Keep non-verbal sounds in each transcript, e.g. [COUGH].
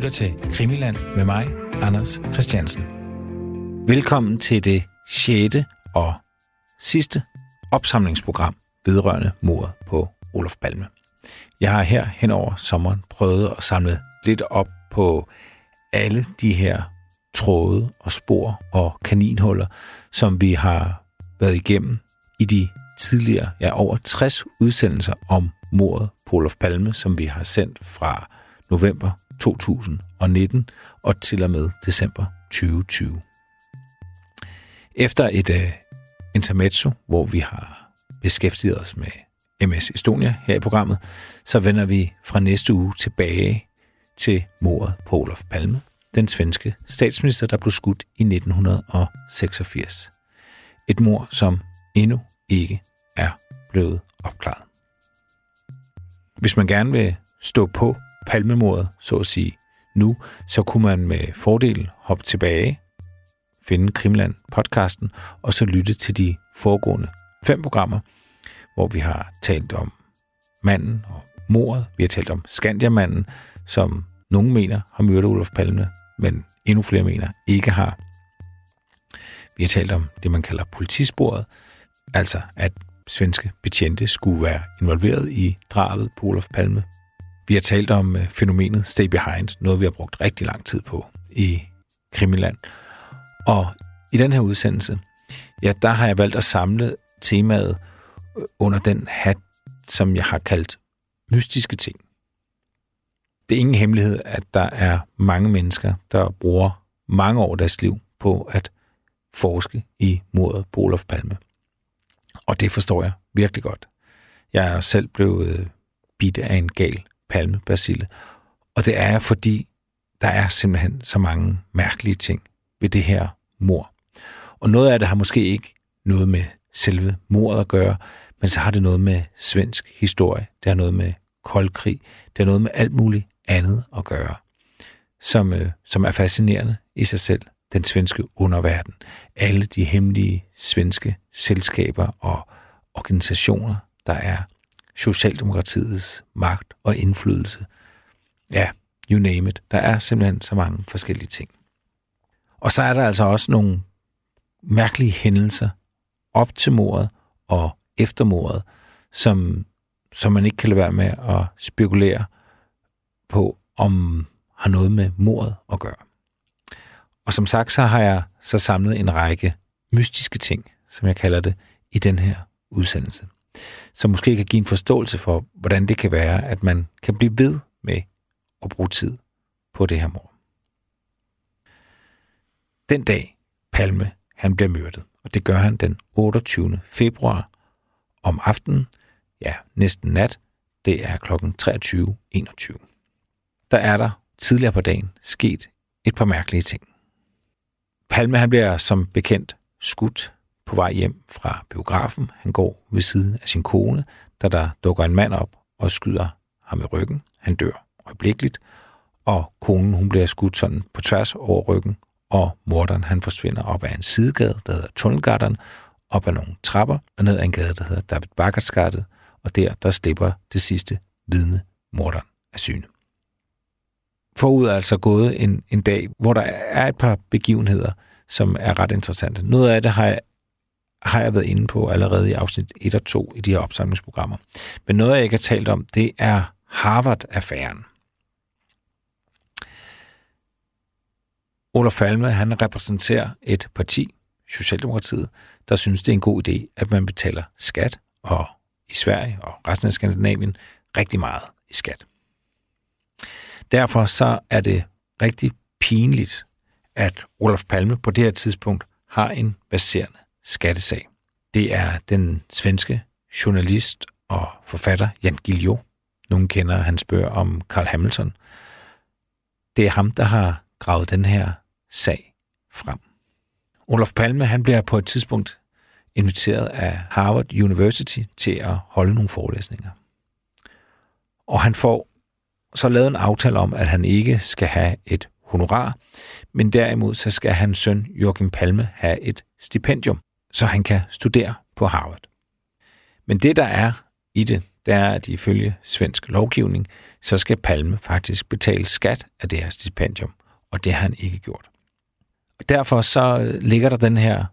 lytter til Krimiland med mig, Anders Christiansen. Velkommen til det sjette og sidste opsamlingsprogram vedrørende mordet på Olof Palme. Jeg har her hen over sommeren prøvet at samle lidt op på alle de her tråde og spor og kaninhuller, som vi har været igennem i de tidligere, ja over 60 udsendelser om mordet på Olof Palme, som vi har sendt fra november 2019 og til og med december 2020. Efter et uh, intermezzo, hvor vi har beskæftiget os med MS Estonia her i programmet, så vender vi fra næste uge tilbage til mordet på Olof Palme, den svenske statsminister, der blev skudt i 1986. Et mord, som endnu ikke er blevet opklaret. Hvis man gerne vil stå på palmemordet, så at sige, nu, så kunne man med fordel hoppe tilbage, finde Krimland podcasten, og så lytte til de foregående fem programmer, hvor vi har talt om manden og mordet. Vi har talt om Skandiamanden, som nogen mener har myrdet Olof Palme, men endnu flere mener ikke har. Vi har talt om det, man kalder politisporet, altså at svenske betjente skulle være involveret i drabet på Olof Palme. Vi har talt om øh, fænomenet Stay Behind, noget vi har brugt rigtig lang tid på i Krimiland. Og i den her udsendelse, ja, der har jeg valgt at samle temaet øh, under den hat, som jeg har kaldt mystiske ting. Det er ingen hemmelighed, at der er mange mennesker, der bruger mange år af deres liv på at forske i mordet på Olof Palme. Og det forstår jeg virkelig godt. Jeg er selv blevet øh, bidt af en gal palmebacille. Og det er fordi, der er simpelthen så mange mærkelige ting ved det her mor. Og noget af det har måske ikke noget med selve mordet at gøre, men så har det noget med svensk historie, det har noget med koldkrig, det har noget med alt muligt andet at gøre, som, øh, som er fascinerende i sig selv. Den svenske underverden, alle de hemmelige svenske selskaber og organisationer, der er Socialdemokratiets magt og indflydelse. Ja, you name it. Der er simpelthen så mange forskellige ting. Og så er der altså også nogle mærkelige hændelser op til mordet og efter mordet, som, som man ikke kan lade være med at spekulere på, om har noget med mordet at gøre. Og som sagt, så har jeg så samlet en række mystiske ting, som jeg kalder det, i den her udsendelse. Som måske kan give en forståelse for, hvordan det kan være, at man kan blive ved med at bruge tid på det her mor. Den dag, Palme, han bliver myrdet, og det gør han den 28. februar om aftenen, ja, næsten nat, det er klokken 23.21. Der er der tidligere på dagen sket et par mærkelige ting. Palme han bliver som bekendt skudt på vej hjem fra biografen. Han går ved siden af sin kone, da der dukker en mand op og skyder ham i ryggen. Han dør øjeblikkeligt, og konen hun bliver skudt sådan på tværs over ryggen, og morderen han forsvinder op ad en sidegade, der hedder Tunnelgatteren, op ad nogle trapper, og ned ad en gade, der hedder David Bakkertsgade, og der, der slipper det sidste vidne morderen af syne. Forud er altså gået en, en dag, hvor der er et par begivenheder, som er ret interessante. Noget af det har jeg, har jeg været inde på allerede i afsnit 1 og 2 i de her opsamlingsprogrammer. Men noget, jeg ikke har talt om, det er Harvard-affæren. Olof Palme, han repræsenterer et parti, Socialdemokratiet, der synes, det er en god idé, at man betaler skat, og i Sverige og resten af Skandinavien rigtig meget i skat. Derfor så er det rigtig pinligt, at Olof Palme på det her tidspunkt har en baserende skattesag. Det er den svenske journalist og forfatter Jan Guillou. Nogle kender hans bøger om Carl Hamilton. Det er ham, der har gravet den her sag frem. Olof Palme han bliver på et tidspunkt inviteret af Harvard University til at holde nogle forelæsninger. Og han får så lavet en aftale om, at han ikke skal have et honorar, men derimod så skal hans søn Joachim Palme have et stipendium, så han kan studere på Harvard. Men det, der er i det, det er, at ifølge svensk lovgivning, så skal Palme faktisk betale skat af det her stipendium, og det har han ikke gjort. Og derfor så øh, ligger der den her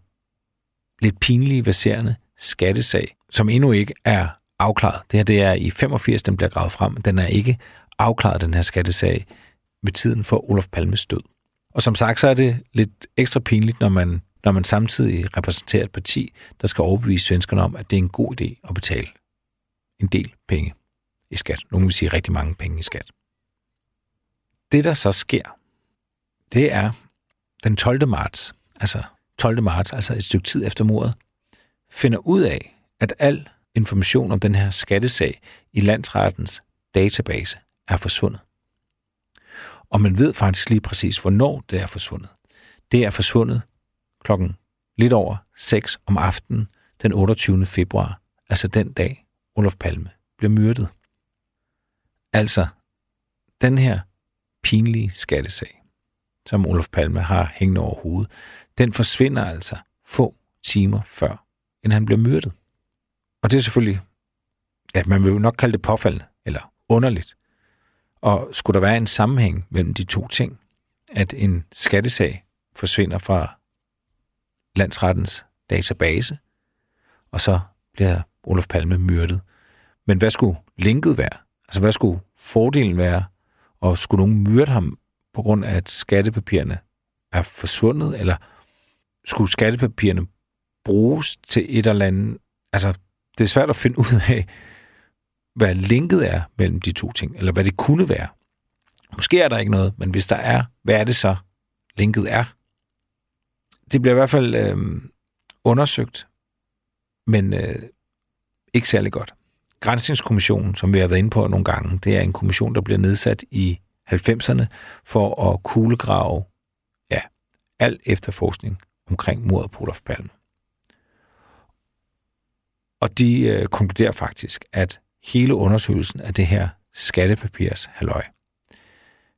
lidt pinlige, baserende skattesag, som endnu ikke er afklaret. Det her det er i 85, den bliver gravet frem. Den er ikke afklaret, den her skattesag, ved tiden for Olof Palmes død. Og som sagt, så er det lidt ekstra pinligt, når man, når man samtidig repræsenterer et parti, der skal overbevise svenskerne om, at det er en god idé at betale en del penge i skat. Nogle vil sige rigtig mange penge i skat. Det, der så sker, det er den 12. marts, altså 12. marts, altså et stykke tid efter mordet, finder ud af, at al information om den her skattesag i landsrettens database er forsvundet. Og man ved faktisk lige præcis, hvornår det er forsvundet. Det er forsvundet klokken lidt over 6 om aftenen den 28. februar, altså den dag, Olof Palme blev myrdet. Altså, den her pinlige skattesag, som Olof Palme har hængende over hovedet, den forsvinder altså få timer før, end han bliver myrdet. Og det er selvfølgelig, ja, man vil jo nok kalde det påfaldende, eller underligt. Og skulle der være en sammenhæng mellem de to ting, at en skattesag forsvinder fra landsrettens database, og så bliver Olof Palme myrdet. Men hvad skulle linket være? Altså, hvad skulle fordelen være? Og skulle nogen myrde ham på grund af, at skattepapirerne er forsvundet? Eller skulle skattepapirerne bruges til et eller andet? Altså, det er svært at finde ud af, hvad linket er mellem de to ting, eller hvad det kunne være. Måske er der ikke noget, men hvis der er, hvad er det så, linket er? Det bliver i hvert fald øh, undersøgt, men øh, ikke særlig godt. Grænsningskommissionen, som vi har været inde på nogle gange, det er en kommission, der bliver nedsat i 90'erne for at kuglegrave ja, al efterforskning omkring mordet på Olof Palme. Og de øh, konkluderer faktisk, at hele undersøgelsen af det her skattepapirs halløj,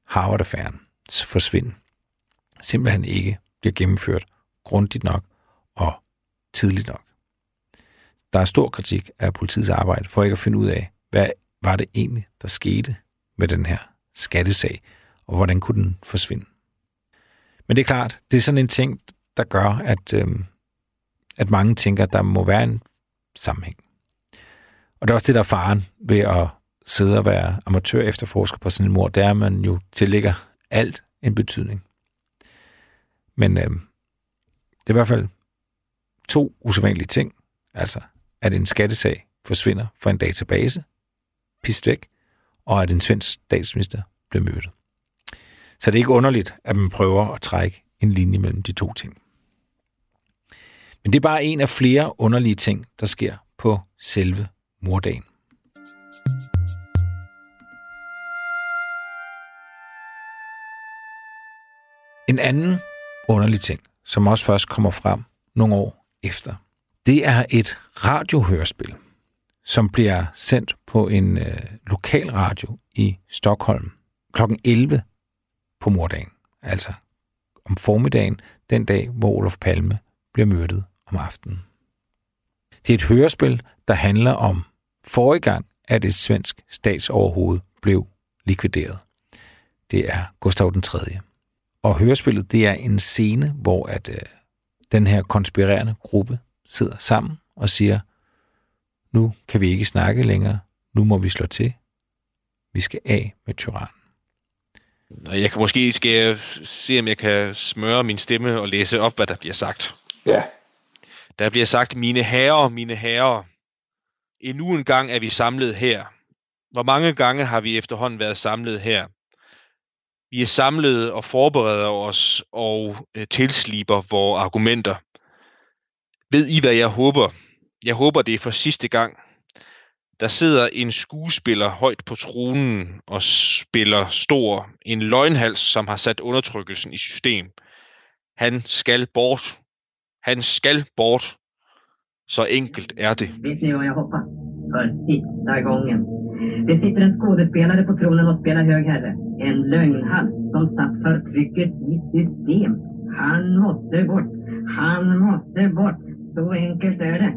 Harvard-affæren, forsvind, simpelthen ikke bliver gennemført grundigt nok og tidligt nok. Der er stor kritik af politiets arbejde for ikke at finde ud af, hvad var det egentlig, der skete med den her skattesag, og hvordan kunne den forsvinde. Men det er klart, det er sådan en ting, der gør, at, øh, at mange tænker, at der må være en sammenhæng. Og det er også det, der er faren ved at sidde og være amatør efterforsker på sådan en mor, der er, man jo tillægger alt en betydning. Men øh, er i hvert fald to usædvanlige ting. Altså, at en skattesag forsvinder fra en database, pist væk, og at en svensk statsminister bliver myrdet. Så det er ikke underligt, at man prøver at trække en linje mellem de to ting. Men det er bare en af flere underlige ting, der sker på selve mordagen. En anden underlig ting, som også først kommer frem nogle år efter, det er et radiohørespil, som bliver sendt på en øh, lokal radio i Stockholm kl. 11 på mordagen, altså om formiddagen, den dag, hvor Olof Palme bliver myrdet om aftenen. Det er et hørespil, der handler om forrige gang, at et svensk statsoverhoved blev likvideret. Det er Gustav den 3. Og hørespillet, det er en scene, hvor at øh, den her konspirerende gruppe sidder sammen og siger, nu kan vi ikke snakke længere, nu må vi slå til. Vi skal af med tyrannen. Jeg kan måske skal jeg se, om jeg kan smøre min stemme og læse op, hvad der bliver sagt. Ja. Der bliver sagt, mine herrer, mine herrer, endnu en gang er vi samlet her. Hvor mange gange har vi efterhånden været samlet her? Vi er samlet og forbereder os og øh, tilsliber vores argumenter. Ved I, hvad jeg håber? Jeg håber, det er for sidste gang. Der sidder en skuespiller højt på tronen og spiller stor. En løgnhals, som har sat undertrykkelsen i system. Han skal bort. Han skal bort. Så enkelt er det. Vi ser, hvad jeg håber. For sista gangen. Det sitter en skådespelare på tronen och spelar hög herre. En lögnhals som satt förtrycket i system. Han måste bort. Han måste bort. Så enkelt är det.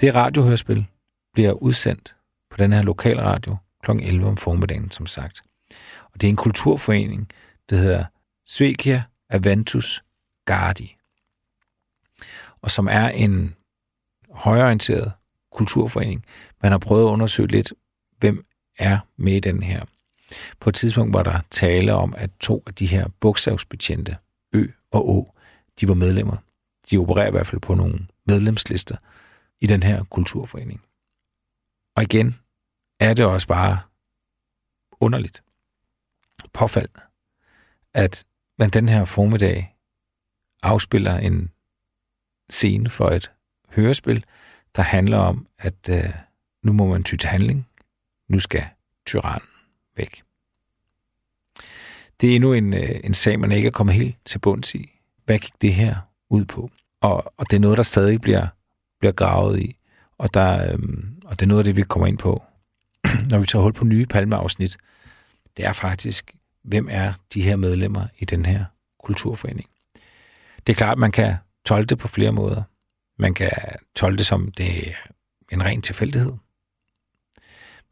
Det radiohørspil bliver udsendt på den her lokalradio kl. 11 om formiddagen, som sagt. Og det er en kulturforening, der hedder Svekia Aventus Gardi, og som er en højorienteret kulturforening. Man har prøvet at undersøge lidt, hvem er med i den her. På et tidspunkt var der tale om, at to af de her bogstavsbetjente, Ø og Å, de var medlemmer. De opererer i hvert fald på nogle medlemslister i den her kulturforening. Og igen er det også bare underligt, påfaldende, at man den her formiddag afspiller en scene for et hørespil, der handler om, at øh, nu må man ty til handling. Nu skal tyrannen væk. Det er endnu en, øh, en sag, man ikke er kommet helt til bunds i. Hvad gik det her ud på? Og, og det er noget, der stadig bliver, bliver gravet i. Og, der, øh, og det er noget af det, vi kommer ind på, [CLEARS THROAT] når vi tager hul på nye palmeafsnit. Det er faktisk, hvem er de her medlemmer i den her kulturforening? Det er klart, at man kan tolke det på flere måder. Man kan tolke det som det er en ren tilfældighed.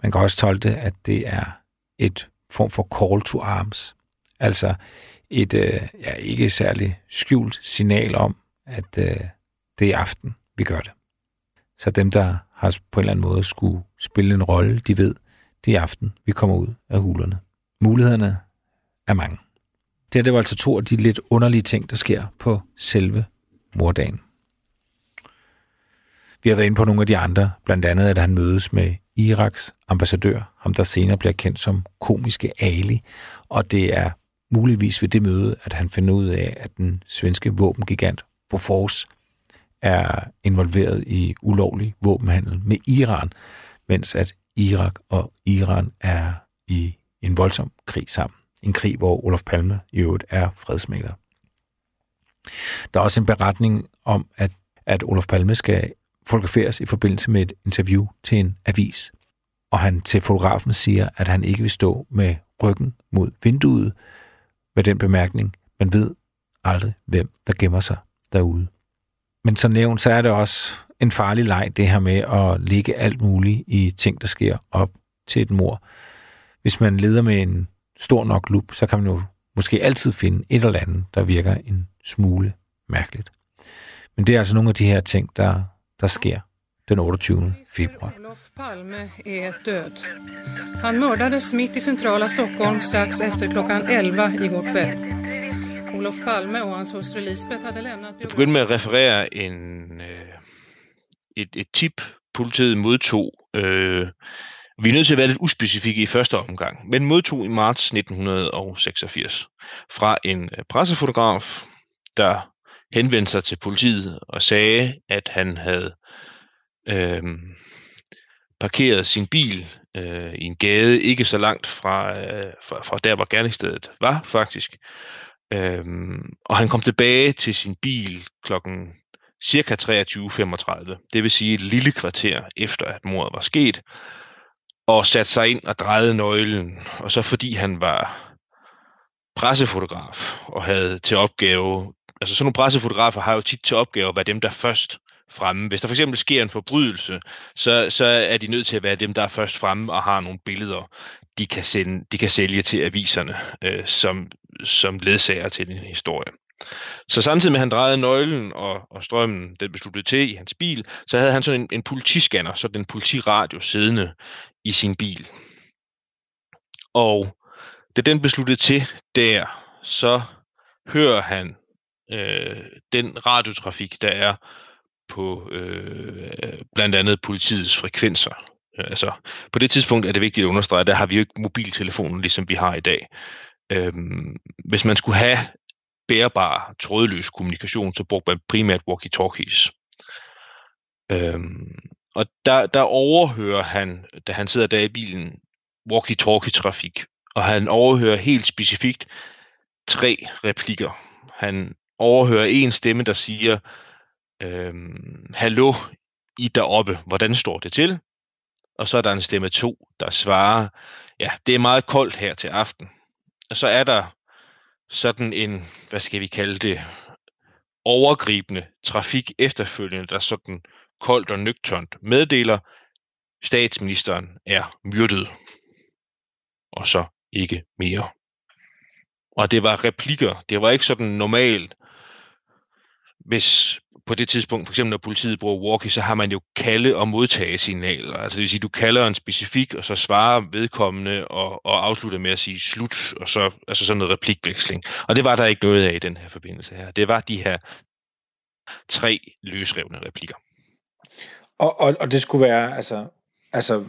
Man kan også tolke det, at det er et form for call to arms. Altså et øh, ja, ikke særlig skjult signal om, at øh, det er aften, vi gør det. Så dem, der har på en eller anden måde skulle spille en rolle, de ved, det er aften, vi kommer ud af hulerne. Mulighederne er mange. Det her det var altså to af de lidt underlige ting, der sker på selve mordagen. Vi har været inde på nogle af de andre, blandt andet at han mødes med Iraks ambassadør, ham der senere bliver kendt som komiske Ali, og det er muligvis ved det møde, at han finder ud af, at den svenske våbengigant Bofors er involveret i ulovlig våbenhandel med Iran, mens at Irak og Iran er i en voldsom krig sammen. En krig, hvor Olof Palme i øvrigt er fredsmægler. Der er også en beretning om, at, at Olof Palme skal fotograferes i forbindelse med et interview til en avis. Og han til fotografen siger, at han ikke vil stå med ryggen mod vinduet med den bemærkning, man ved aldrig, hvem der gemmer sig derude. Men som nævnt, så er det også en farlig leg, det her med at lægge alt muligt i ting, der sker op til et mor. Hvis man leder med en stor nok lup, så kan man jo måske altid finde et eller andet, der virker en smule mærkeligt. Men det er altså nogle af de her ting, der, der sker den 28. februar. Olof Palme är död. Han mördades mitt i centrala Stockholm strax efter klockan 11 igår kväll. Olof Palme och hans hustru Lisbeth hade lämnat Jeg begyndte med at referere en, øh, et, et tip, politiet modtog. Øh, vi er nødt til at være lidt uspecifikke i første omgang, men modtog i marts 1986 fra en øh, pressefotograf, der henvendte sig til politiet og sagde, at han havde øh, parkeret sin bil øh, i en gade, ikke så langt fra, øh, fra, fra der, hvor gerningsstedet var faktisk. Øhm, og han kom tilbage til sin bil klokken cirka 23.35, det vil sige et lille kvarter efter, at mordet var sket, og satte sig ind og drejede nøglen. Og så fordi han var pressefotograf og havde til opgave, altså sådan nogle pressefotografer har jo tit til opgave at være dem, der først fremme. Hvis der for eksempel sker en forbrydelse, så, så er de nødt til at være dem, der er først fremme og har nogle billeder, de kan, sende, de kan sælge til aviserne øh, som, som ledsager til en historie. Så samtidig med, at han drejede nøglen, og, og strømmen den besluttede til i hans bil, så havde han sådan en, en politiscanner, sådan en politiradio siddende i sin bil. Og da den besluttede til der, så hører han øh, den radiotrafik, der er på øh, blandt andet politiets frekvenser. Øh, altså, på det tidspunkt er det vigtigt at understrege, at der har vi jo ikke mobiltelefonen, ligesom vi har i dag. Øhm, hvis man skulle have bærbar, trådløs kommunikation, så brugte man primært walkie-talkies. Øhm, og der, der overhører han, da han sidder der i bilen, walkie-talkie-trafik. Og han overhører helt specifikt tre replikker. Han overhører en stemme, der siger, øhm, Hallo, I deroppe, hvordan står det til? Og så er der en stemme to, der svarer, ja, det er meget koldt her til aften. Og så er der sådan en, hvad skal vi kalde det, overgribende trafik efterfølgende, der sådan koldt og nøgternt meddeler, statsministeren er myrdet. Og så ikke mere. Og det var replikker. Det var ikke sådan normalt. Hvis på det tidspunkt, for eksempel når politiet bruger walkie, så har man jo kalde- og modtage signaler. Altså det vil sige, du kalder en specifik, og så svarer vedkommende og, og afslutter med at sige slut, og så altså sådan noget replikveksling. Og det var der ikke noget af i den her forbindelse her. Det var de her tre løsrevne replikker. Og, og, og det skulle være, altså, altså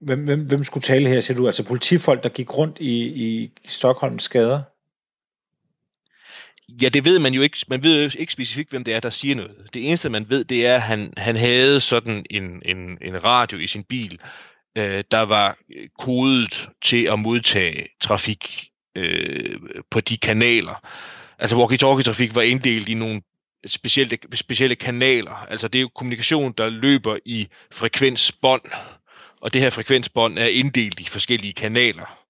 hvem, hvem, hvem skulle tale her, siger du? Altså politifolk, der gik rundt i, i Stockholms gader? Ja, det ved man jo ikke. Man ved jo ikke specifikt, hvem det er, der siger noget. Det eneste, man ved, det er, at han, han havde sådan en, en, en radio i sin bil, øh, der var kodet til at modtage trafik øh, på de kanaler. Altså walkie-talkie-trafik var inddelt i nogle specielle, specielle kanaler. Altså det er jo kommunikation, der løber i frekvensbånd, og det her frekvensbånd er inddelt i forskellige kanaler.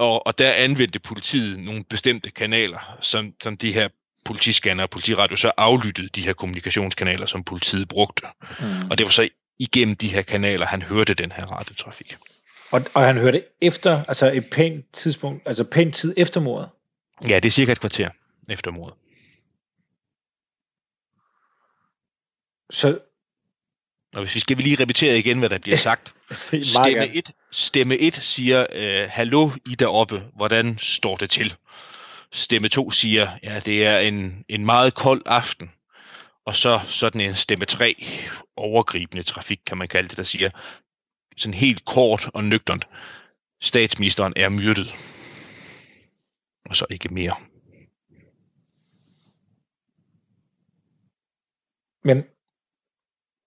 Og, og der anvendte politiet nogle bestemte kanaler, som, som de her politiscanner og politiradio så aflyttede de her kommunikationskanaler, som politiet brugte. Mm. Og det var så igennem de her kanaler, han hørte den her radiotrafik. Og, og han hørte efter, altså et pænt tidspunkt, altså pænt tid efter mordet? Ja, det er cirka et kvarter efter mordet. Så... Og hvis vi skal vi lige repetere igen, hvad der bliver [LAUGHS] sagt. stemme, 1, stemme 1 siger, øh, hallo I deroppe, hvordan står det til? Stemme 2 siger, ja, det er en, en meget kold aften. Og så sådan en stemme 3, overgribende trafik, kan man kalde det, der siger, sådan helt kort og nøgternt, statsministeren er myrdet. Og så ikke mere. Men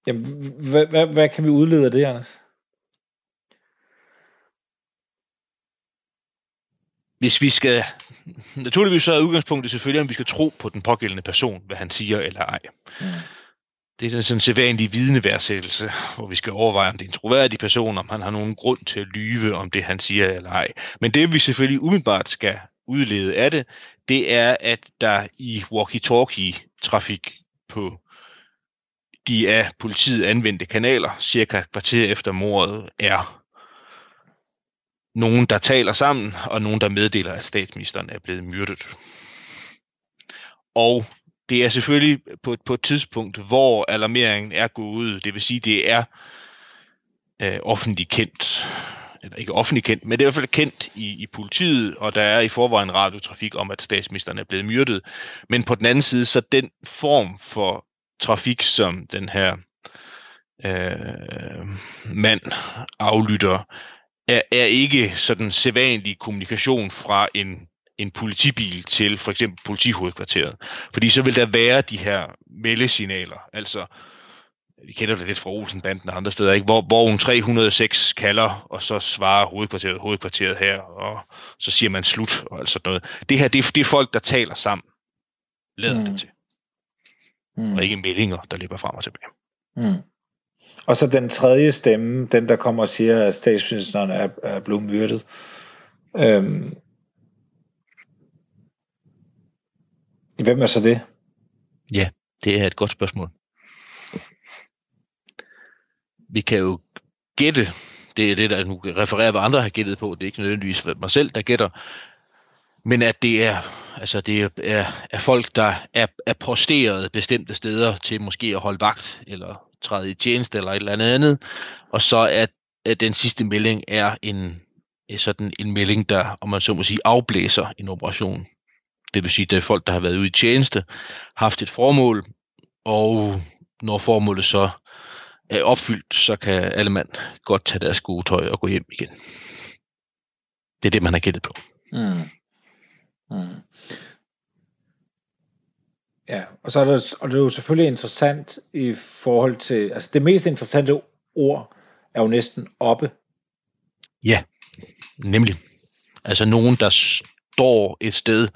Jamen, hvad, hvad, hvad kan vi udlede af det, Anders? Hvis vi skal... Naturligvis så er udgangspunktet selvfølgelig, om vi skal tro på den pågældende person, hvad han siger eller ej. Mm. Det er sådan en sædvanlig vidneværdsættelse, hvor vi skal overveje, om det er en troværdig person, om han har nogen grund til at lyve om det, han siger eller ej. Men det, vi selvfølgelig umiddelbart skal udlede af det, det er, at der i walkie-talkie-trafik på de af politiet anvendte kanaler, cirka kvarter efter mordet, er nogen, der taler sammen, og nogen, der meddeler, at statsministeren er blevet myrdet. Og det er selvfølgelig på, på et tidspunkt, hvor alarmeringen er gået ud. Det vil sige, det er øh, offentligt kendt. Eller ikke offentligt kendt, men det er i hvert fald kendt i, i politiet, og der er i forvejen radiotrafik om, at statsministeren er blevet myrdet. Men på den anden side, så den form for trafik, som den her øh, mand aflytter, er, er ikke sådan sædvanlig kommunikation fra en, en politibil til for eksempel politihovedkvarteret. Fordi så vil der være de her meldesignaler, altså vi kender det lidt fra Olsenbanden og andre steder, ikke? Hvor, hvor en 306 kalder, og så svarer hovedkvarteret, hovedkvarteret her, og så siger man slut, og altså noget. Det her, det, det er folk, der taler sammen, lader mm. det til mm. og ikke meldinger, der løber frem og tilbage. Mm. Og så den tredje stemme, den der kommer og siger, at statsministeren er, er blevet myrdet. Øhm, hvem er så det? Ja, det er et godt spørgsmål. Vi kan jo gætte, det er det, der nu refererer, hvad andre har gættet på, det er ikke nødvendigvis mig selv, der gætter, men at det er, altså det er, er folk, der er, er posteret bestemte steder til måske at holde vagt, eller træde i tjeneste, eller et eller andet andet, og så at, at den sidste melding er en, sådan en melding, der, om man så må sige, afblæser en operation. Det vil sige, at det er folk, der har været ude i tjeneste, haft et formål, og når formålet så er opfyldt, så kan alle mand godt tage deres gode tøj og gå hjem igen. Det er det, man har gættet på. Mm. Mm. Ja, og så er det, og det er jo selvfølgelig interessant i forhold til, altså det mest interessante ord er jo næsten oppe. Ja, nemlig. Altså nogen, der står et sted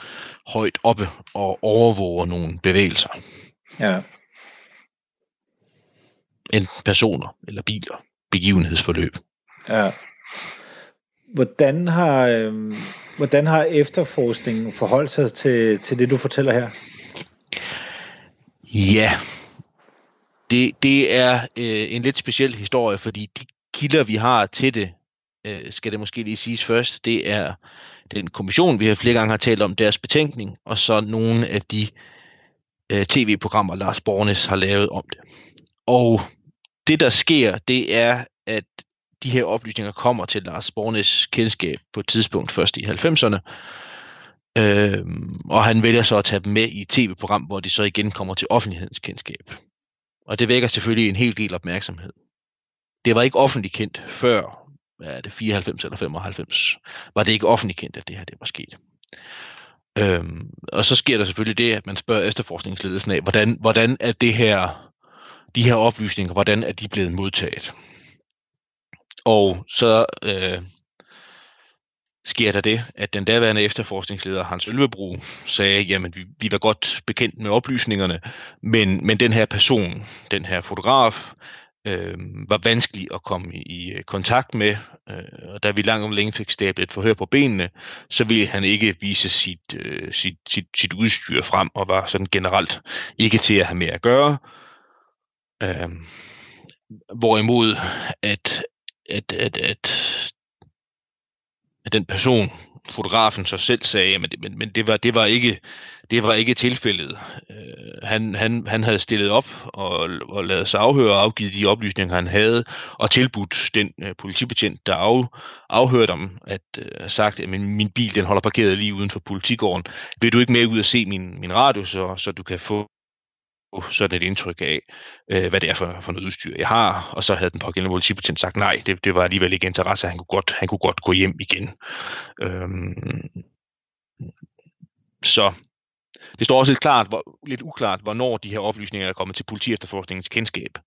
højt oppe og overvåger nogle bevægelser. Ja. En personer eller biler, begivenhedsforløb. Ja. Hvordan har, øh, hvordan har efterforskningen forholdt sig til, til det, du fortæller her? Ja, det, det er øh, en lidt speciel historie, fordi de kilder, vi har til det, øh, skal det måske lige siges først, det er den kommission, vi har flere gange har talt om, deres betænkning, og så nogle af de øh, tv-programmer, Lars Bornes har lavet om det. Og det, der sker, det er, at de her oplysninger kommer til Lars Bornes kendskab på et tidspunkt først i 90'erne, øh, og han vælger så at tage dem med i et tv-program, hvor de så igen kommer til offentlighedens kendskab. Og det vækker selvfølgelig en hel del opmærksomhed. Det var ikke offentligt kendt før, hvad er det, 94 eller 95, var det ikke offentligt kendt, at det her det var sket. Øhm, og så sker der selvfølgelig det, at man spørger efterforskningsledelsen af, hvordan, hvordan er det her, de her oplysninger, hvordan er de blevet modtaget? Og så øh, sker der det, at den daværende efterforskningsleder Hans Ølvebro sagde, jamen vi, vi var godt bekendt med oplysningerne, men, men den her person, den her fotograf, øh, var vanskelig at komme i, i øh, kontakt med, øh, og da vi langt om længe fik stablet et forhør på benene, så ville han ikke vise sit, øh, sit, sit, sit udstyr frem, og var sådan generelt ikke til at have mere at gøre. Øh, hvorimod at, at, at, at at den person, fotografen så selv sagde, men, men, men det, var, det, var ikke, det var ikke tilfældet. Øh, han, han, han havde stillet op og, og lavet sig afhøre og afgivet de oplysninger, han havde, og tilbudt den øh, politibetjent, der af, afhørte ham, at øh, sagt, at min, min bil den holder parkeret lige uden for politigården. Vil du ikke med ud og se min, min radio, så, så du kan få sådan et indtryk af, øh, hvad det er for, for noget udstyr, jeg har. Og så havde den pågældende politibetjent sagt, nej, det, det var alligevel ikke interesse, han kunne godt, han kunne godt gå hjem igen. Øhm, så det står også lidt, klart, hvor, lidt uklart, hvornår de her oplysninger er kommet til politiefterforskningens kendskab.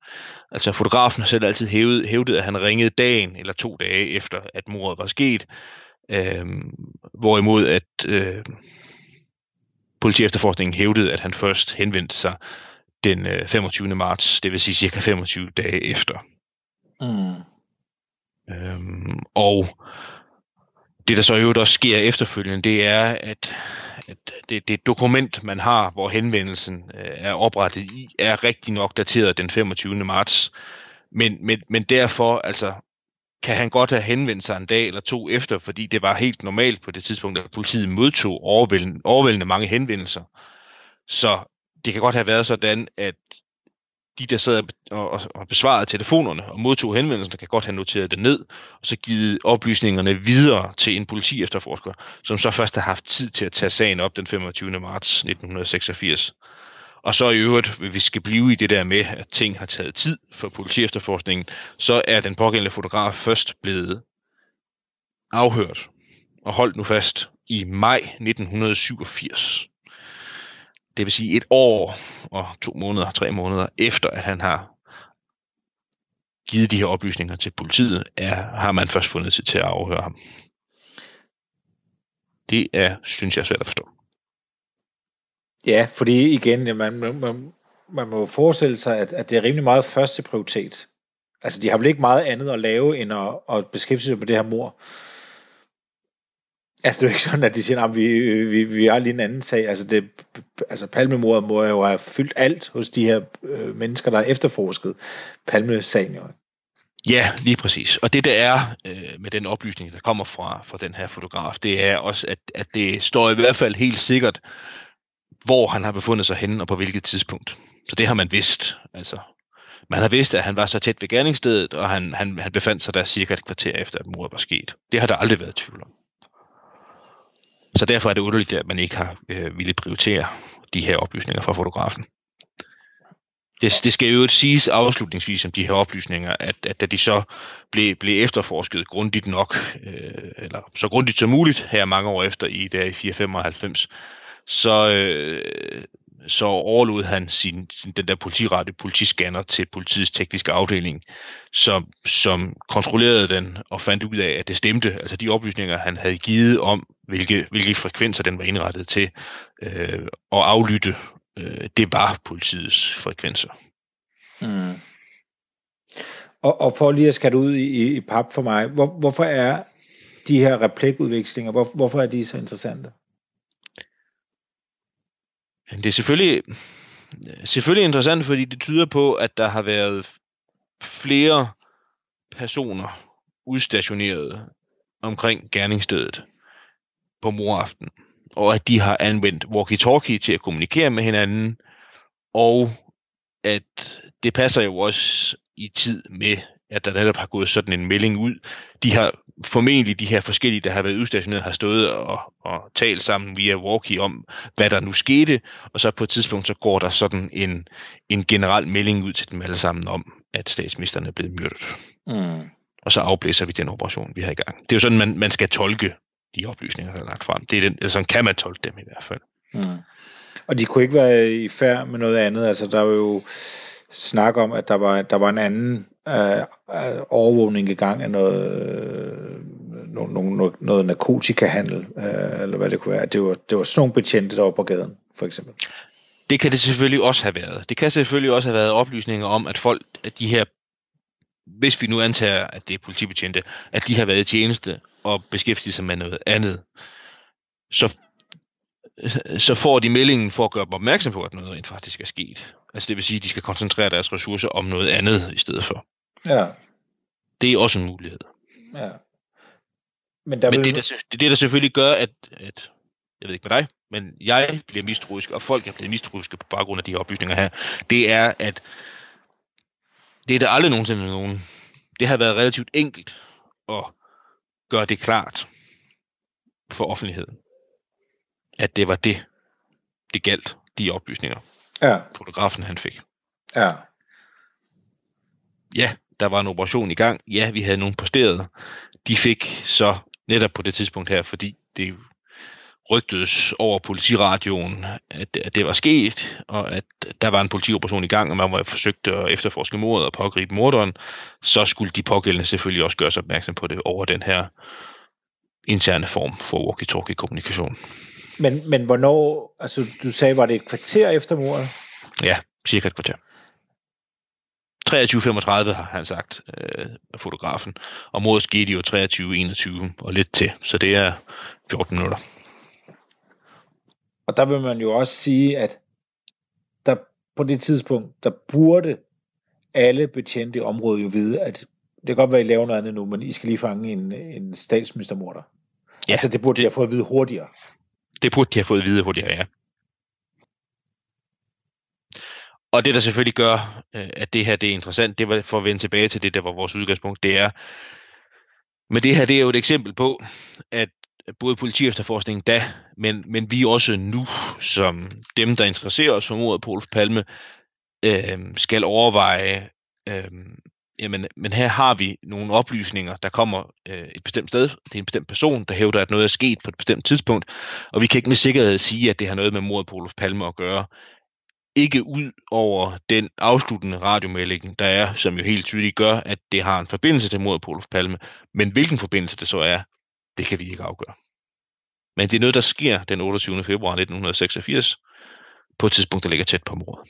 Altså fotografen har selv altid hævdet, hævdet, at han ringede dagen eller to dage efter, at mordet var sket. Øhm, hvorimod at øh, politiefterforskningen hævdede, at han først henvendte sig den 25. Øh, marts, det vil sige cirka 25 dage efter. Mm. Øhm, og det, der så i øvrigt også sker efterfølgende, det er, at, at det, det dokument, man har, hvor henvendelsen øh, er oprettet i, er rigtig nok dateret den 25. marts. Men, men, men derfor, altså, kan han godt have henvendt sig en dag eller to efter, fordi det var helt normalt på det tidspunkt, at politiet modtog overvældende, overvældende mange henvendelser. Så det kan godt have været sådan, at de, der sad og, og besvarede telefonerne og modtog henvendelserne, kan godt have noteret det ned, og så givet oplysningerne videre til en politi efterforsker, som så først har haft tid til at tage sagen op den 25. marts 1986. Og så i øvrigt, hvis vi skal blive i det der med, at ting har taget tid for politi efterforskningen, så er den pågældende fotograf først blevet afhørt og holdt nu fast i maj 1987 det vil sige et år og to måneder, tre måneder efter, at han har givet de her oplysninger til politiet, er, har man først fundet sig til at afhøre ham. Det er, synes jeg, svært at forstå. Ja, fordi igen, man, man, man må forestille sig, at, at det er rimelig meget første prioritet. Altså, de har vel ikke meget andet at lave, end at, at beskæftige sig med det her mor. Altså, det er jo ikke sådan, at de siger, at vi, vi, vi har lige en anden sag. Altså, det, altså palmemordet må jo have fyldt alt hos de her øh, mennesker, der har efterforsket palmesagen. Jo. Ja, lige præcis. Og det der er øh, med den oplysning, der kommer fra, fra den her fotograf, det er også, at, at det står i hvert fald helt sikkert, hvor han har befundet sig henne og på hvilket tidspunkt. Så det har man vidst. Altså, man har vidst, at han var så tæt ved gerningsstedet, og han, han, han befandt sig der cirka et kvarter efter, at mordet var sket. Det har der aldrig været tvivl om. Så derfor er det underligt, at man ikke har øh, ville prioritere de her oplysninger fra fotografen. Det, det skal jo siges afslutningsvis om de her oplysninger, at, at da de så blev, blev efterforsket grundigt nok, øh, eller så grundigt som muligt her mange år efter i der i 495, så, øh, så overlod han sin, sin, den der politirette politiscanner til politiets tekniske afdeling, som, som kontrollerede den og fandt ud af, at det stemte. Altså de oplysninger, han havde givet om, hvilke, hvilke frekvenser den var indrettet til øh, at aflytte, øh, det var politiets frekvenser. Mm. Og, og for lige at skære ud i, i pap for mig, hvor, hvorfor er de her replikudvekslinger, hvor, hvorfor er de så interessante? Det er selvfølgelig, selvfølgelig interessant, fordi det tyder på, at der har været flere personer udstationeret omkring gerningsstedet på moraften, og at de har anvendt walkie-talkie til at kommunikere med hinanden, og at det passer jo også i tid med, at der netop har gået sådan en melding ud. De har formentlig, de her forskellige, der har været udstationeret, har stået og, og talt sammen via walkie om, hvad der nu skete, og så på et tidspunkt, så går der sådan en, en generel melding ud til dem alle sammen om, at statsministeren er blevet myrdet. Mm. Og så afblæser vi den operation, vi har i gang. Det er jo sådan, man, man skal tolke de oplysninger, der er lagt frem. Det er den, sådan kan man tolke dem i hvert fald. Mm. Og de kunne ikke være i færd med noget andet. Altså, der var jo snak om, at der var, der var en anden øh, øh overvågning i gang af noget, øh, noget, noget, noget narkotikahandel, øh, eller hvad det kunne være. Det var, det var sådan nogle betjente, der var på gaden, for eksempel. Det kan det selvfølgelig også have været. Det kan selvfølgelig også have været oplysninger om, at folk, at de her, hvis vi nu antager, at det er politibetjente, at de har været i tjeneste og beskæftiget sig med noget andet, så, så får de meldingen for at gøre dem opmærksom på, at noget rent faktisk er sket. Altså det vil sige, at de skal koncentrere deres ressourcer om noget andet i stedet for. Ja. Det er også en mulighed. Ja. Men, der men vil... det, der, det, det, der selvfølgelig gør, at, at jeg ved ikke med dig, men jeg bliver mistroisk, og folk er blevet mistroiske på baggrund af de her oplysninger her, det er, at det er der aldrig nogensinde nogen. Det har været relativt enkelt at gøre det klart for offentligheden, at det var det, det galt, de oplysninger, ja. fotografen han fik. Ja. Ja, der var en operation i gang. Ja, vi havde nogen posteret. De fik så netop på det tidspunkt her, fordi det rygtedes over politiradioen, at, at det var sket, og at der var en politioperation i gang, og man var forsøgt at efterforske mordet og pågribe morderen, så skulle de pågældende selvfølgelig også gøre sig opmærksom på det over den her interne form for walkie-talkie kommunikation. Men, men hvornår, altså du sagde, var det et kvarter efter mordet? Ja, cirka et kvarter. 23.35 har han sagt, øh, fotografen. Og mordet skete jo 23.21 og lidt til, så det er 14 minutter. Og der vil man jo også sige, at der på det tidspunkt, der burde alle betjente i området jo vide, at det kan godt være, at I laver noget andet nu, men I skal lige fange en, en statsministermorder. Ja, altså det burde det, de have fået at vide hurtigere. Det burde de have fået at vide hurtigere, ja. Og det, der selvfølgelig gør, øh, at det her det er interessant, det var for at vende tilbage til det, der var vores udgangspunkt, det er, men det her det er jo et eksempel på, at både politi-efterforskningen da, men, men vi også nu, som dem, der interesserer os for mordet på Olof Palme, øh, skal overveje, øh, jamen, men her har vi nogle oplysninger, der kommer øh, et bestemt sted, det er en bestemt person, der hævder, at noget er sket på et bestemt tidspunkt, og vi kan ikke med sikkerhed sige, at det har noget med mordet på Olof Palme at gøre. Ikke ud over den afsluttende radiomelding, der er, som jo helt tydeligt gør, at det har en forbindelse til mordet på Olof Palme, men hvilken forbindelse det så er, det kan vi ikke afgøre. Men det er noget, der sker den 28. februar 1986, på et tidspunkt, der ligger tæt på mordet.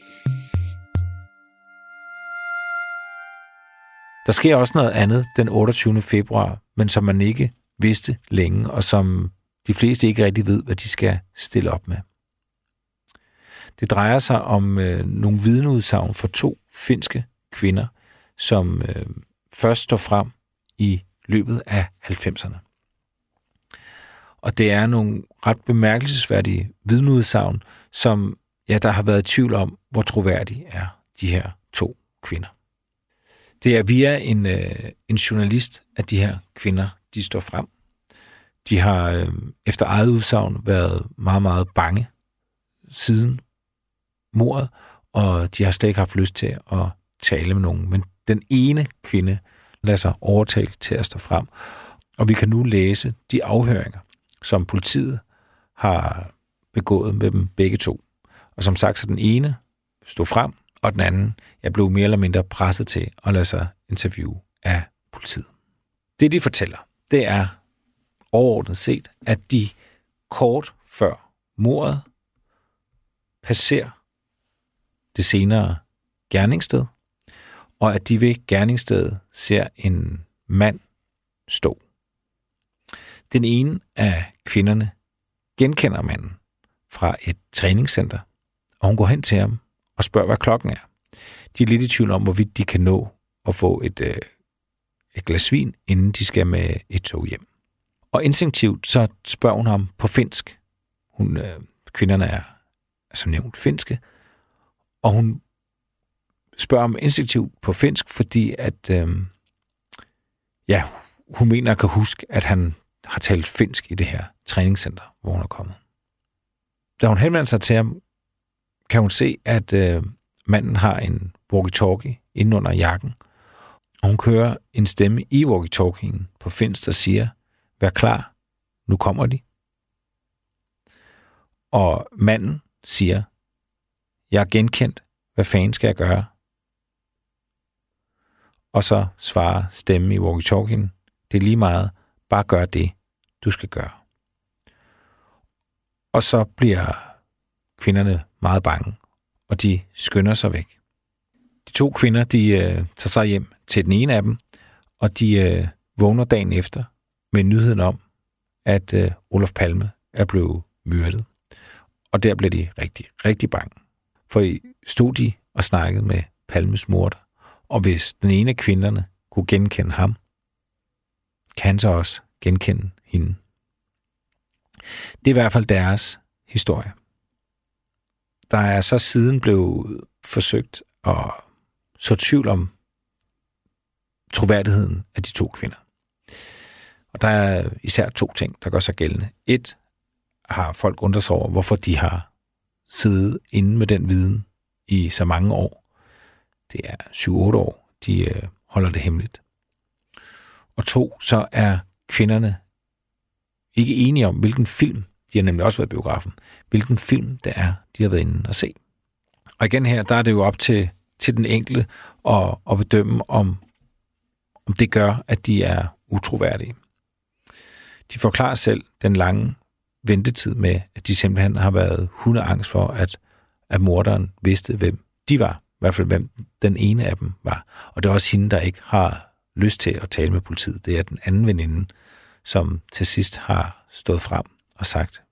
Der sker også noget andet den 28. februar, men som man ikke vidste længe, og som de fleste ikke rigtig ved, hvad de skal stille op med. Det drejer sig om øh, nogle vidneudsagn for to finske kvinder, som øh, først står frem i løbet af 90'erne. Og det er nogle ret bemærkelsesværdige vidneudsagn, som ja, der har været tvivl om, hvor troværdige er de her to kvinder. Det er via en, øh, en journalist, at de her kvinder de står frem. De har øh, efter eget udsagn været meget, meget bange siden mordet, og de har slet ikke haft lyst til at tale med nogen. Men den ene kvinde lader sig overtale til at stå frem, og vi kan nu læse de afhøringer, som politiet har begået med dem begge to. Og som sagt, så den ene stod frem, og den anden jeg blev mere eller mindre presset til at lade sig interviewe af politiet. Det, de fortæller, det er overordnet set, at de kort før mordet passerer det senere gerningssted, og at de ved gerningsstedet ser en mand stå. Den ene af kvinderne genkender manden fra et træningscenter, og hun går hen til ham og spørger, hvad klokken er. De er lidt i tvivl om, hvorvidt de kan nå at få et, øh, et glas vin, inden de skal med et tog hjem. Og instinktivt så spørger hun ham på finsk. Hun, øh, kvinderne er som nævnt finske, og hun spørger ham instinktivt på finsk, fordi at, øh, ja, hun mener at kan huske, at han har talt finsk i det her træningscenter, hvor hun er kommet. Da hun henvender sig til ham, kan hun se, at øh, manden har en walkie-talkie inde under jakken, og hun kører en stemme i walkie-talkien på finsk, der siger, vær klar, nu kommer de. Og manden siger, jeg er genkendt, hvad fanden skal jeg gøre? Og så svarer stemmen i walkie-talkien, det er lige meget, bare gør det, du skal gøre. Og så bliver kvinderne meget bange, og de skynder sig væk. De to kvinder, de øh, tager sig hjem til den ene af dem, og de øh, vågner dagen efter med nyheden om, at øh, Olof Palme er blevet myrdet. Og der blev de rigtig, rigtig bange. For i stod de og snakkede med Palmes morter, og hvis den ene af kvinderne kunne genkende ham, kan han så også genkende hende. Det er i hvert fald deres historie. Der er så siden blevet forsøgt at så tvivl om troværdigheden af de to kvinder. Og der er især to ting, der gør sig gældende. Et har folk undret sig over, hvorfor de har siddet inde med den viden i så mange år. Det er 7-8 år, de øh, holder det hemmeligt. Og to, så er kvinderne ikke enige om, hvilken film, de har nemlig også været i biografen, hvilken film det er, de har været inde og se. Og igen her, der er det jo op til, til den enkelte at, at bedømme, om, om det gør, at de er utroværdige. De forklarer selv den lange ventetid med, at de simpelthen har været hundeangst for, at, at morderen vidste, hvem de var. I hvert fald, hvem den ene af dem var. Og det er også hende, der ikke har lyst til at tale med politiet. Det er den anden veninde, som til sidst har stået frem og sagt,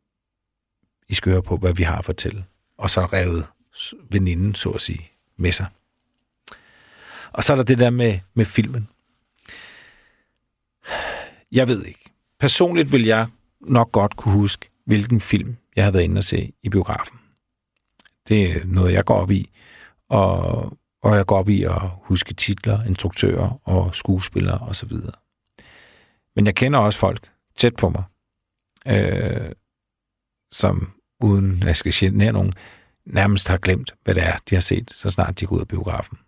I skal høre på, hvad vi har at fortælle. Og så revet veninden, så at sige, med sig. Og så er der det der med, med filmen. Jeg ved ikke. Personligt vil jeg nok godt kunne huske, hvilken film jeg har været inde og se i biografen. Det er noget, jeg går op i, og, og jeg går op i at huske titler, instruktører og skuespillere osv. Men jeg kender også folk tæt på mig, øh, som uden at jeg skal genere nogen, nærmest har glemt, hvad det er, de har set, så snart de går ud af biografen.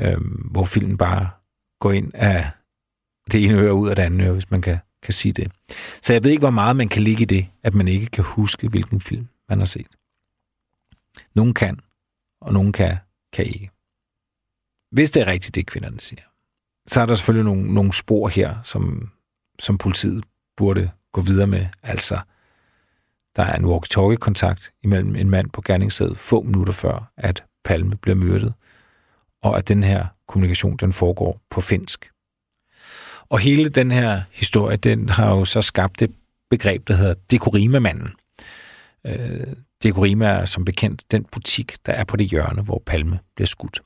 Øh, hvor filmen bare går ind af det ene øre ud af det andet øre, hvis man kan, kan sige det. Så jeg ved ikke, hvor meget man kan ligge i det, at man ikke kan huske, hvilken film man har set. Nogen kan, og nogen kan, kan ikke. Hvis det er rigtigt, det kvinderne siger, så er der selvfølgelig nogle, nogle spor her, som, som politiet burde gå videre med. Altså, der er en walkie-talkie-kontakt imellem en mand på gerningsstedet få minutter før, at Palme bliver myrdet, og at den her kommunikation, den foregår på finsk. Og hele den her historie, den har jo så skabt det begreb, der hedder Dekorima-manden. Øh, Dekorima er som bekendt den butik, der er på det hjørne, hvor Palme bliver skudt.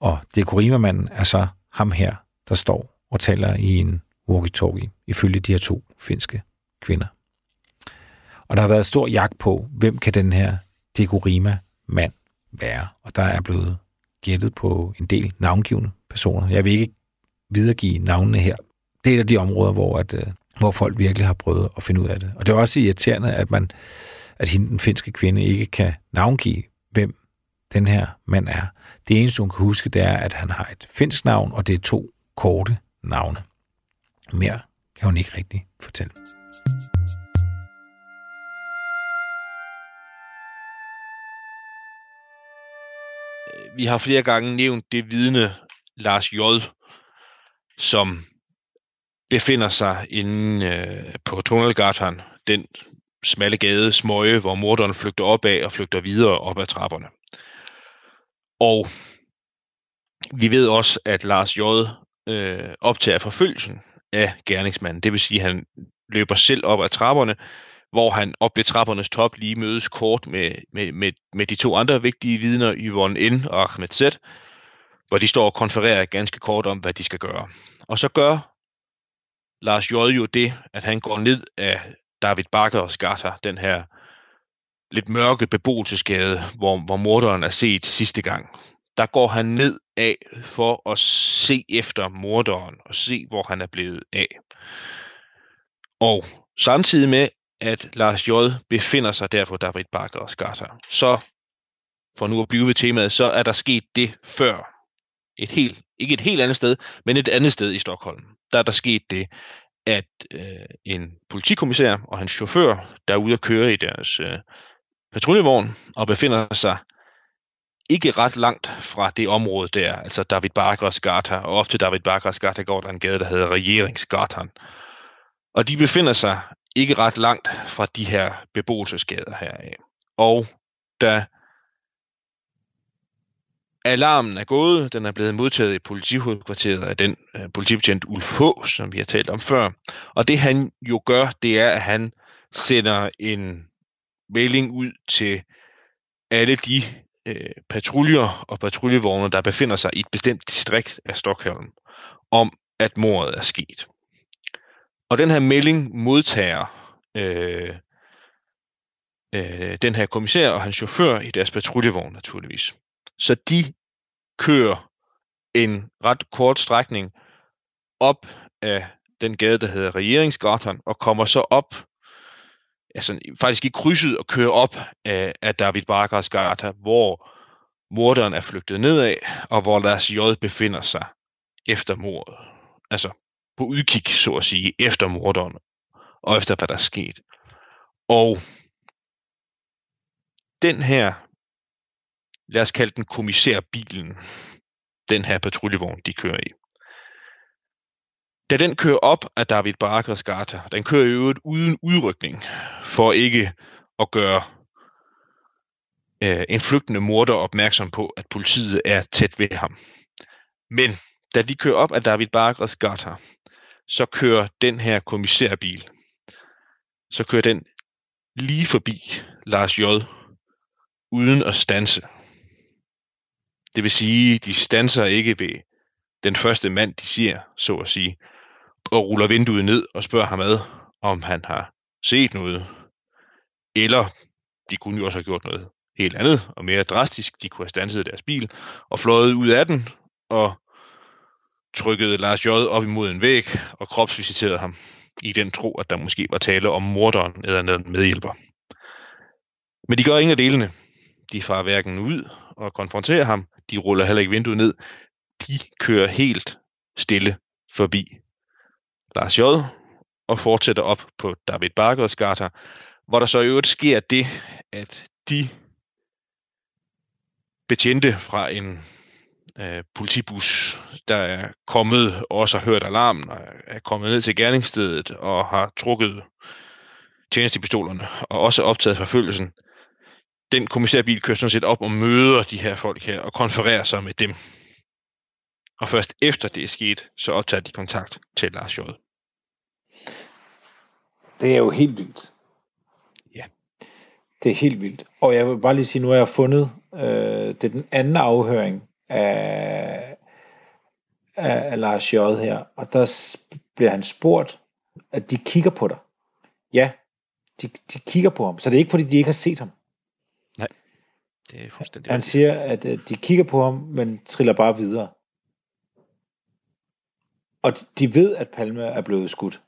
Og Dekorima-manden er så ham her, der står og taler i en walkie-talkie, ifølge de her to finske kvinder. Og der har været stor jagt på, hvem kan den her Dekorima-mand være. Og der er blevet gættet på en del navngivende personer. Jeg vil ikke videregive navnene her. Det er et af de områder, hvor, at, øh, hvor folk virkelig har prøvet at finde ud af det. Og det er også irriterende, at man at hende, den finske kvinde ikke kan navngive, hvem den her mand er. Det eneste, hun kan huske, det er, at han har et finsk navn, og det er to korte navne. Mere kan hun ikke rigtig fortælle. Vi har flere gange nævnt det vidne Lars J., som befinder sig inde øh, på Tunnelgatan, den smalle gade, smøge, hvor morderen flygter op af og flygter videre op ad trapperne. Og vi ved også, at Lars J. Øh, optager forfølgelsen af gerningsmanden. Det vil sige, at han løber selv op ad trapperne, hvor han op ved trappernes top lige mødes kort med, med, med, med de to andre vigtige vidner, Yvonne N. og Ahmed Z., hvor de står og konfererer ganske kort om, hvad de skal gøre. Og så gør Lars J. jo det, at han går ned af David Bakker Gata, den her lidt mørke beboelsesgade, hvor, hvor morderen er set sidste gang. Der går han ned af for at se efter morderen og se, hvor han er blevet af. Og samtidig med, at Lars J. befinder sig der på David Bakker Gata, så for nu at blive ved temaet, så er der sket det før. Et helt, ikke et helt andet sted, men et andet sted i Stockholm. Der er der sket det, at øh, en politikommissær og hans chauffør, der er ude at køre i deres øh, patruljevogn og befinder sig ikke ret langt fra det område der, altså David Barkers Gata, og op til David Barkers Gata går der en gade, der hedder Regeringsgatan. Og de befinder sig ikke ret langt fra de her beboelsesgader her. Og da alarmen er gået, den er blevet modtaget i politihovedkvarteret af den øh, politibetjent Ulf H., som vi har talt om før. Og det han jo gør, det er, at han sender en melding ud til alle de øh, patruljer og patruljevogne, der befinder sig i et bestemt distrikt af Stockholm, om at mordet er sket. Og den her melding modtager øh, øh, den her kommissær og hans chauffør i deres patruljevogn naturligvis. Så de kører en ret kort strækning op af den gade, der hedder Regeringsgatan, og kommer så op, altså faktisk i krydset og kører op af, af David Barkers gata, hvor morderen er flygtet nedad, og hvor Lars J. befinder sig efter mordet. Altså på udkig, så at sige, efter morderen, og efter hvad der er sket. Og den her lad os kalde den kommissærbilen, den her patruljevogn, de kører i. Da den kører op af David Barakers gata, den kører i øvrigt uden udrykning, for ikke at gøre øh, en flygtende morder opmærksom på, at politiet er tæt ved ham. Men da de kører op af David Barakers gata, så kører den her kommissærbil, så kører den lige forbi Lars J. uden at stanse. Det vil sige, de stanser ikke ved den første mand, de siger, så at sige, og ruller vinduet ned og spørger ham ad, om han har set noget. Eller de kunne jo også have gjort noget helt andet og mere drastisk. De kunne have stanset deres bil og fløjet ud af den og trykket Lars J. op imod en væg og kropsvisiteret ham i den tro, at der måske var tale om morderen eller en medhjælper. Men de gør ingen af delene. De farer hverken ud og konfronterer ham, de ruller heller ikke vinduet ned. De kører helt stille forbi Lars J. og fortsætter op på David Barkers gata, hvor der så i øvrigt sker det, at de betjente fra en øh, politibus, der er kommet, også har hørt alarmen, og er kommet ned til gerningsstedet og har trukket tjenestepistolerne og også optaget forfølgelsen, den kommissærbil kører sådan set op og møder de her folk her og konfererer sig med dem. Og først efter det er sket, så optager de kontakt til Lars J. Det er jo helt vildt. Ja. Det er helt vildt. Og jeg vil bare lige sige, nu har jeg fundet, øh, det er den anden afhøring af, af, af Lars J. her, og der bliver han spurgt, at de kigger på dig. Ja, de, de kigger på ham, så det er ikke fordi, de ikke har set ham. Det er fuldstændig Han siger, at øh, de kigger på ham, men triller bare videre. Og de- ved, at Palme er blevet skudt.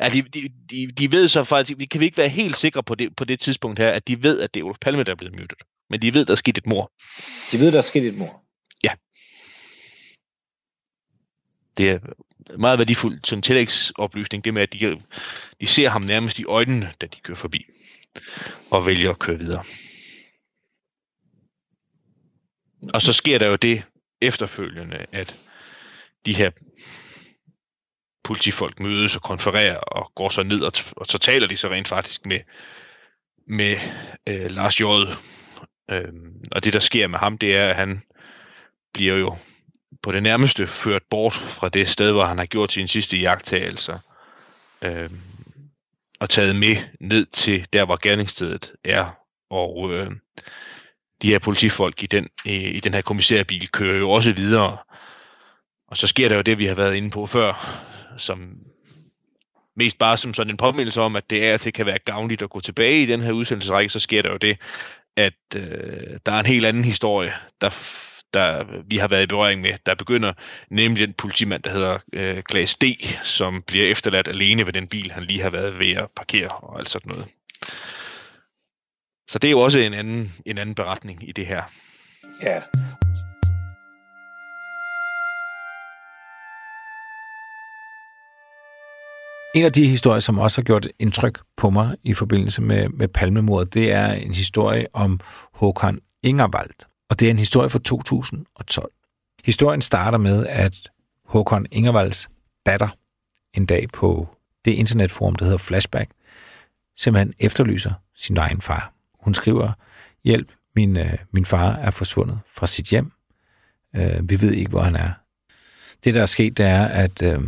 Ja, de, de, de, de ved så faktisk, vi kan vi ikke være helt sikre på det, på det tidspunkt her, at de ved, at det er Olof Palme, der er blevet myrdet. Men de ved, der er sket et mor. De ved, der er sket et mord. Det er meget værdifuld sådan tillægsoplysning, det med, at de, de ser ham nærmest i øjnene, da de kører forbi, og vælger at køre videre. Og så sker der jo det efterfølgende, at de her politifolk mødes og konfererer og går så ned, og, t- og så taler de så rent faktisk med, med øh, Lars J. Øhm, og det, der sker med ham, det er, at han bliver jo på det nærmeste ført bort fra det sted, hvor han har gjort sine sidste jagttagelser. Øhm, og taget med ned til der, hvor gerningsstedet er. Og øh, de her politifolk i den, i den her kommissærbil kører jo også videre. Og så sker der jo det, vi har været inde på før, som mest bare som sådan en påmindelse om, at det er til kan være gavnligt at gå tilbage i den her udsendelsesrække, så sker der jo det, at øh, der er en helt anden historie, der, der vi har været i berøring med, der begynder, nemlig den politimand, der hedder øh, Klaas D., som bliver efterladt alene ved den bil, han lige har været ved at parkere og alt sådan noget. Så det er jo også en anden, en anden beretning i det her. Ja. En af de historier, som også har gjort indtryk på mig i forbindelse med, med palmemordet, det er en historie om Håkan Ingervald. Og det er en historie fra 2012. Historien starter med, at Håkon Ingervalds datter en dag på det internetforum, der hedder Flashback, simpelthen efterlyser sin egen far. Hun skriver, hjælp, min, øh, min far er forsvundet fra sit hjem. Øh, vi ved ikke, hvor han er. Det, der er sket, det er, at øh,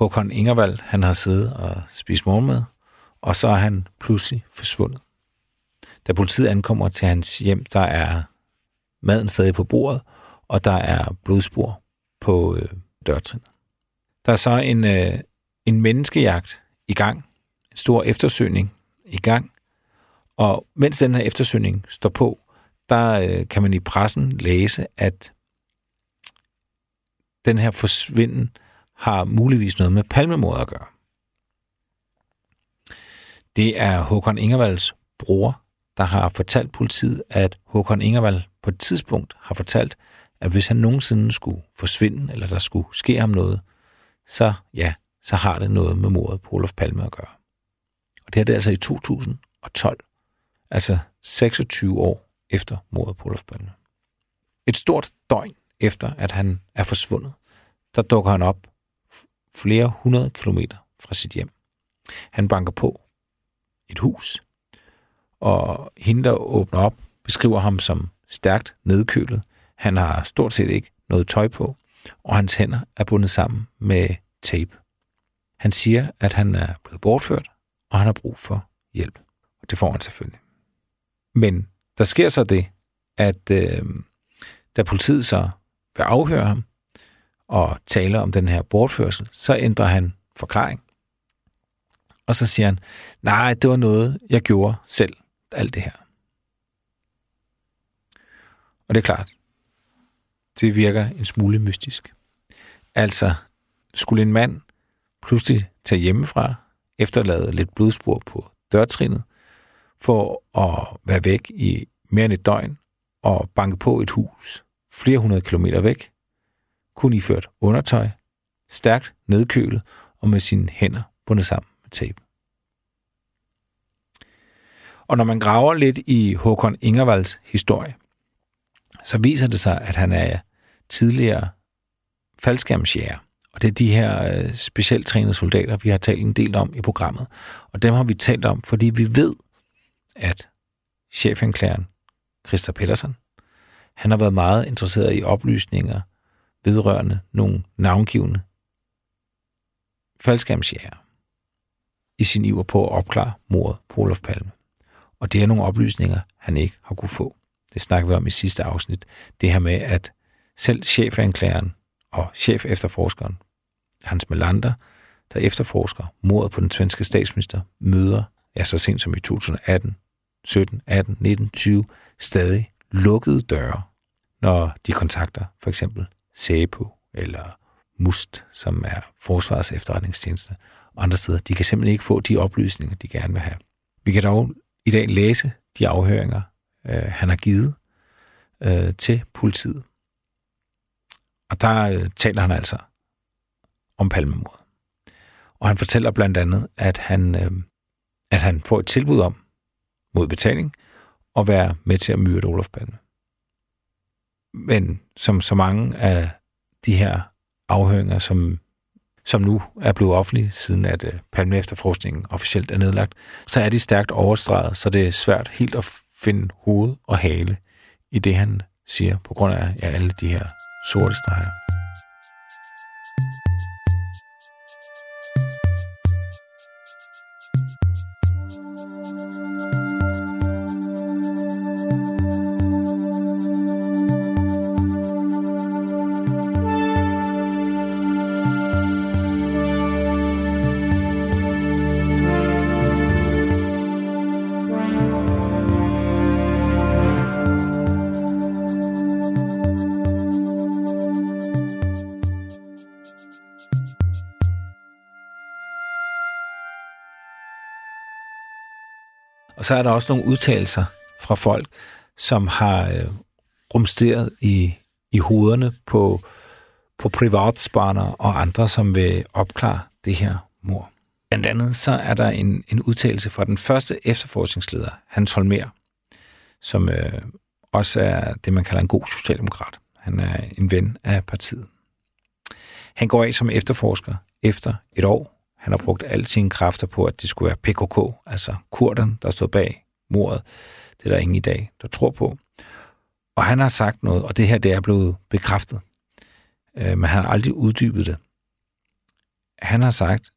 Håkon Ingervald, han har siddet og spist morgenmad, og så er han pludselig forsvundet. Da politiet ankommer til hans hjem, der er maden stadig på bordet, og der er blodspor på øh, dørtrinnet. Der er så en, øh, en menneskejagt i gang, en stor eftersøgning i gang, og mens den her eftersøgning står på, der øh, kan man i pressen læse, at den her forsvinden har muligvis noget med palmemord at gøre. Det er Håkon Ingervalds bror, der har fortalt politiet, at Håkon Ingervald på et tidspunkt har fortalt, at hvis han nogensinde skulle forsvinde, eller der skulle ske ham noget, så ja, så har det noget med mordet på Olof Palme at gøre. Og det er det altså i 2012, altså 26 år efter mordet på Olof Palme. Et stort døgn efter, at han er forsvundet, der dukker han op flere hundrede kilometer fra sit hjem. Han banker på et hus, og hende, der åbner op, beskriver ham som stærkt nedkølet. Han har stort set ikke noget tøj på, og hans hænder er bundet sammen med tape. Han siger, at han er blevet bortført, og han har brug for hjælp. Og det får han selvfølgelig. Men der sker så det, at øh, da politiet så vil afhøre ham, og tale om den her bortførsel, så ændrer han forklaring. Og så siger han, nej, det var noget, jeg gjorde selv, alt det her. Og det er klart, det virker en smule mystisk. Altså, skulle en mand pludselig tage hjemmefra, efterlade lidt blodspor på dørtrinnet, for at være væk i mere end et døgn og banke på et hus flere hundrede kilometer væk, kun iført undertøj, stærkt nedkølet og med sine hænder bundet sammen med tape. Og når man graver lidt i Håkon Ingervalds historie, så viser det sig, at han er tidligere faldskærmsjæger. Og det er de her øh, specielt trænede soldater, vi har talt en del om i programmet. Og dem har vi talt om, fordi vi ved, at chefanklageren Christa Pedersen, han har været meget interesseret i oplysninger vedrørende nogle navngivende faldskærmsjæger i sin iver på at opklare mordet på Olof Palme. Og det er nogle oplysninger, han ikke har kunne få. Det snakker vi om i sidste afsnit. Det her med, at selv chefanklageren og chef efterforskeren, Hans Melander, der efterforsker mordet på den svenske statsminister, møder, ja så sent som i 2018, 17, 18, 19, 20, stadig lukkede døre, når de kontakter for eksempel SAPO eller MUST, som er Forsvars efterretningstjeneste, og andre steder. De kan simpelthen ikke få de oplysninger, de gerne vil have. Vi kan dog i dag læse de afhøringer, øh, han har givet øh, til politiet. Og der øh, taler han altså om palmemordet. Og han fortæller blandt andet, at han, øh, at han får et tilbud om, mod betaling, at være med til at myrde Olof Palme. Men som så mange af de her afhøringer, som, som nu er blevet offentlige, siden at øh, Palme efterforskningen officielt er nedlagt, så er de stærkt overstreget, så det er svært helt at finde hoved og hale i det, han siger, på grund af ja, alle de her sorte streger. Så er der også nogle udtalelser fra folk, som har øh, rumsteret i, i hovederne på, på privatspaner og andre, som vil opklare det her mor. Blandt andet så er der en, en udtalelse fra den første efterforskningsleder, Hans Holmer, som øh, også er det, man kalder en god socialdemokrat. Han er en ven af partiet. Han går af som efterforsker efter et år. Han har brugt alle sine kræfter på, at det skulle være PKK, altså kurderne, der stod bag mordet. Det er der ingen i dag, der tror på. Og han har sagt noget, og det her det er blevet bekræftet. Øh, men han har aldrig uddybet det. Han har sagt,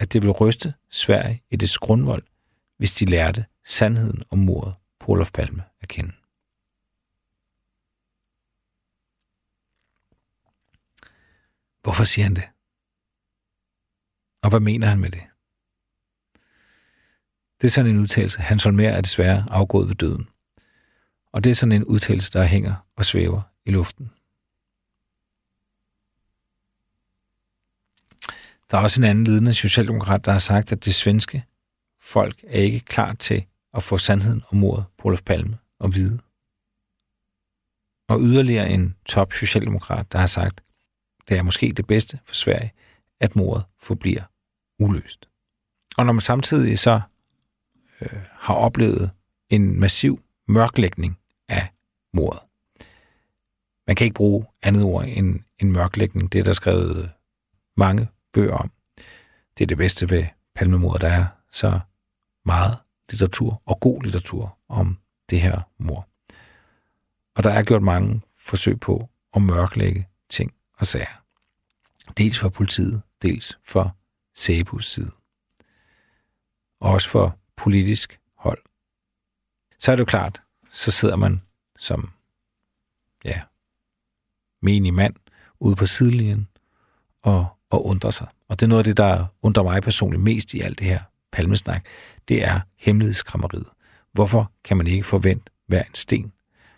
at det vil ryste Sverige i det grundvold, hvis de lærte sandheden om mordet på Olof Palme at kende. Hvorfor siger han det? Og hvad mener han med det? Det er sådan en udtalelse. Hans Holmer er desværre afgået ved døden. Og det er sådan en udtalelse, der hænger og svæver i luften. Der er også en anden ledende socialdemokrat, der har sagt, at det svenske folk er ikke klar til at få sandheden om mordet på Olof Palme og vide. Og yderligere en top socialdemokrat, der har sagt, det er måske det bedste for Sverige, at mordet forbliver uløst. Og når man samtidig så øh, har oplevet en massiv mørklægning af mordet. Man kan ikke bruge andet ord end en mørklægning. Det er der skrevet mange bøger om. Det er det bedste ved palmemordet, der er så meget litteratur og god litteratur om det her mor. Og der er gjort mange forsøg på at mørklægge ting og sager. Dels fra politiet, dels for Sæbus side. Og også for politisk hold. Så er det jo klart, så sidder man som ja, menig mand ude på sidelinjen og, og undrer sig. Og det er noget af det, der undrer mig personligt mest i alt det her palmesnak. Det er hemmelighedskrammeriet. Hvorfor kan man ikke forvente hver en sten?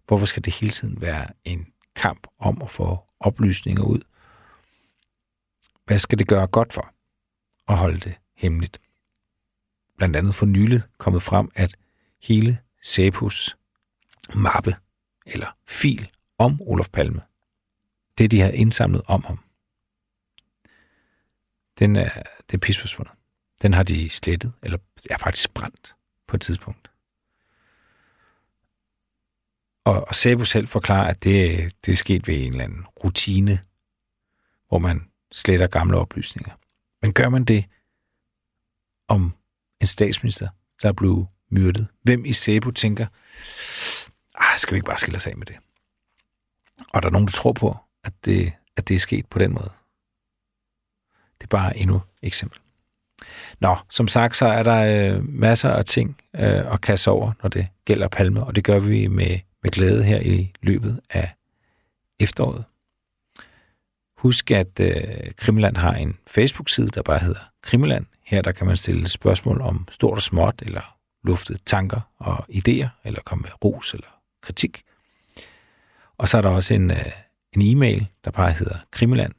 Hvorfor skal det hele tiden være en kamp om at få oplysninger ud? Hvad skal det gøre godt for at holde det hemmeligt? Blandt andet for nylig kommet frem, at hele Sæbus mappe eller fil om Olof Palme, det de har indsamlet om ham, den er, det er pisforsvundet. Den har de slettet, eller er faktisk brændt på et tidspunkt. Og, og Sabo selv forklarer, at det, det er sket ved en eller anden rutine, hvor man sletter gamle oplysninger. Men gør man det om en statsminister, der er blevet myrdet? Hvem i Sæbo tænker, ah, skal vi ikke bare skille os af med det? Og der er nogen, der tror på, at det, at det er sket på den måde. Det er bare endnu et eksempel. Nå, som sagt, så er der øh, masser af ting øh, at kaste over, når det gælder Palme, og det gør vi med, med glæde her i løbet af efteråret. Husk, at øh, Krimland har en Facebook-side, der bare hedder Krimland. Her der kan man stille spørgsmål om stort og småt, eller luftet tanker og idéer, eller komme med ros eller kritik. Og så er der også en, øh, en e-mail, der bare hedder krimland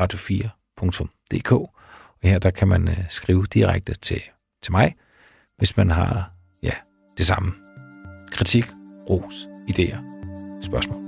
4dk Og her der kan man øh, skrive direkte til, til mig, hvis man har ja, det samme. Kritik, ros, idéer, spørgsmål.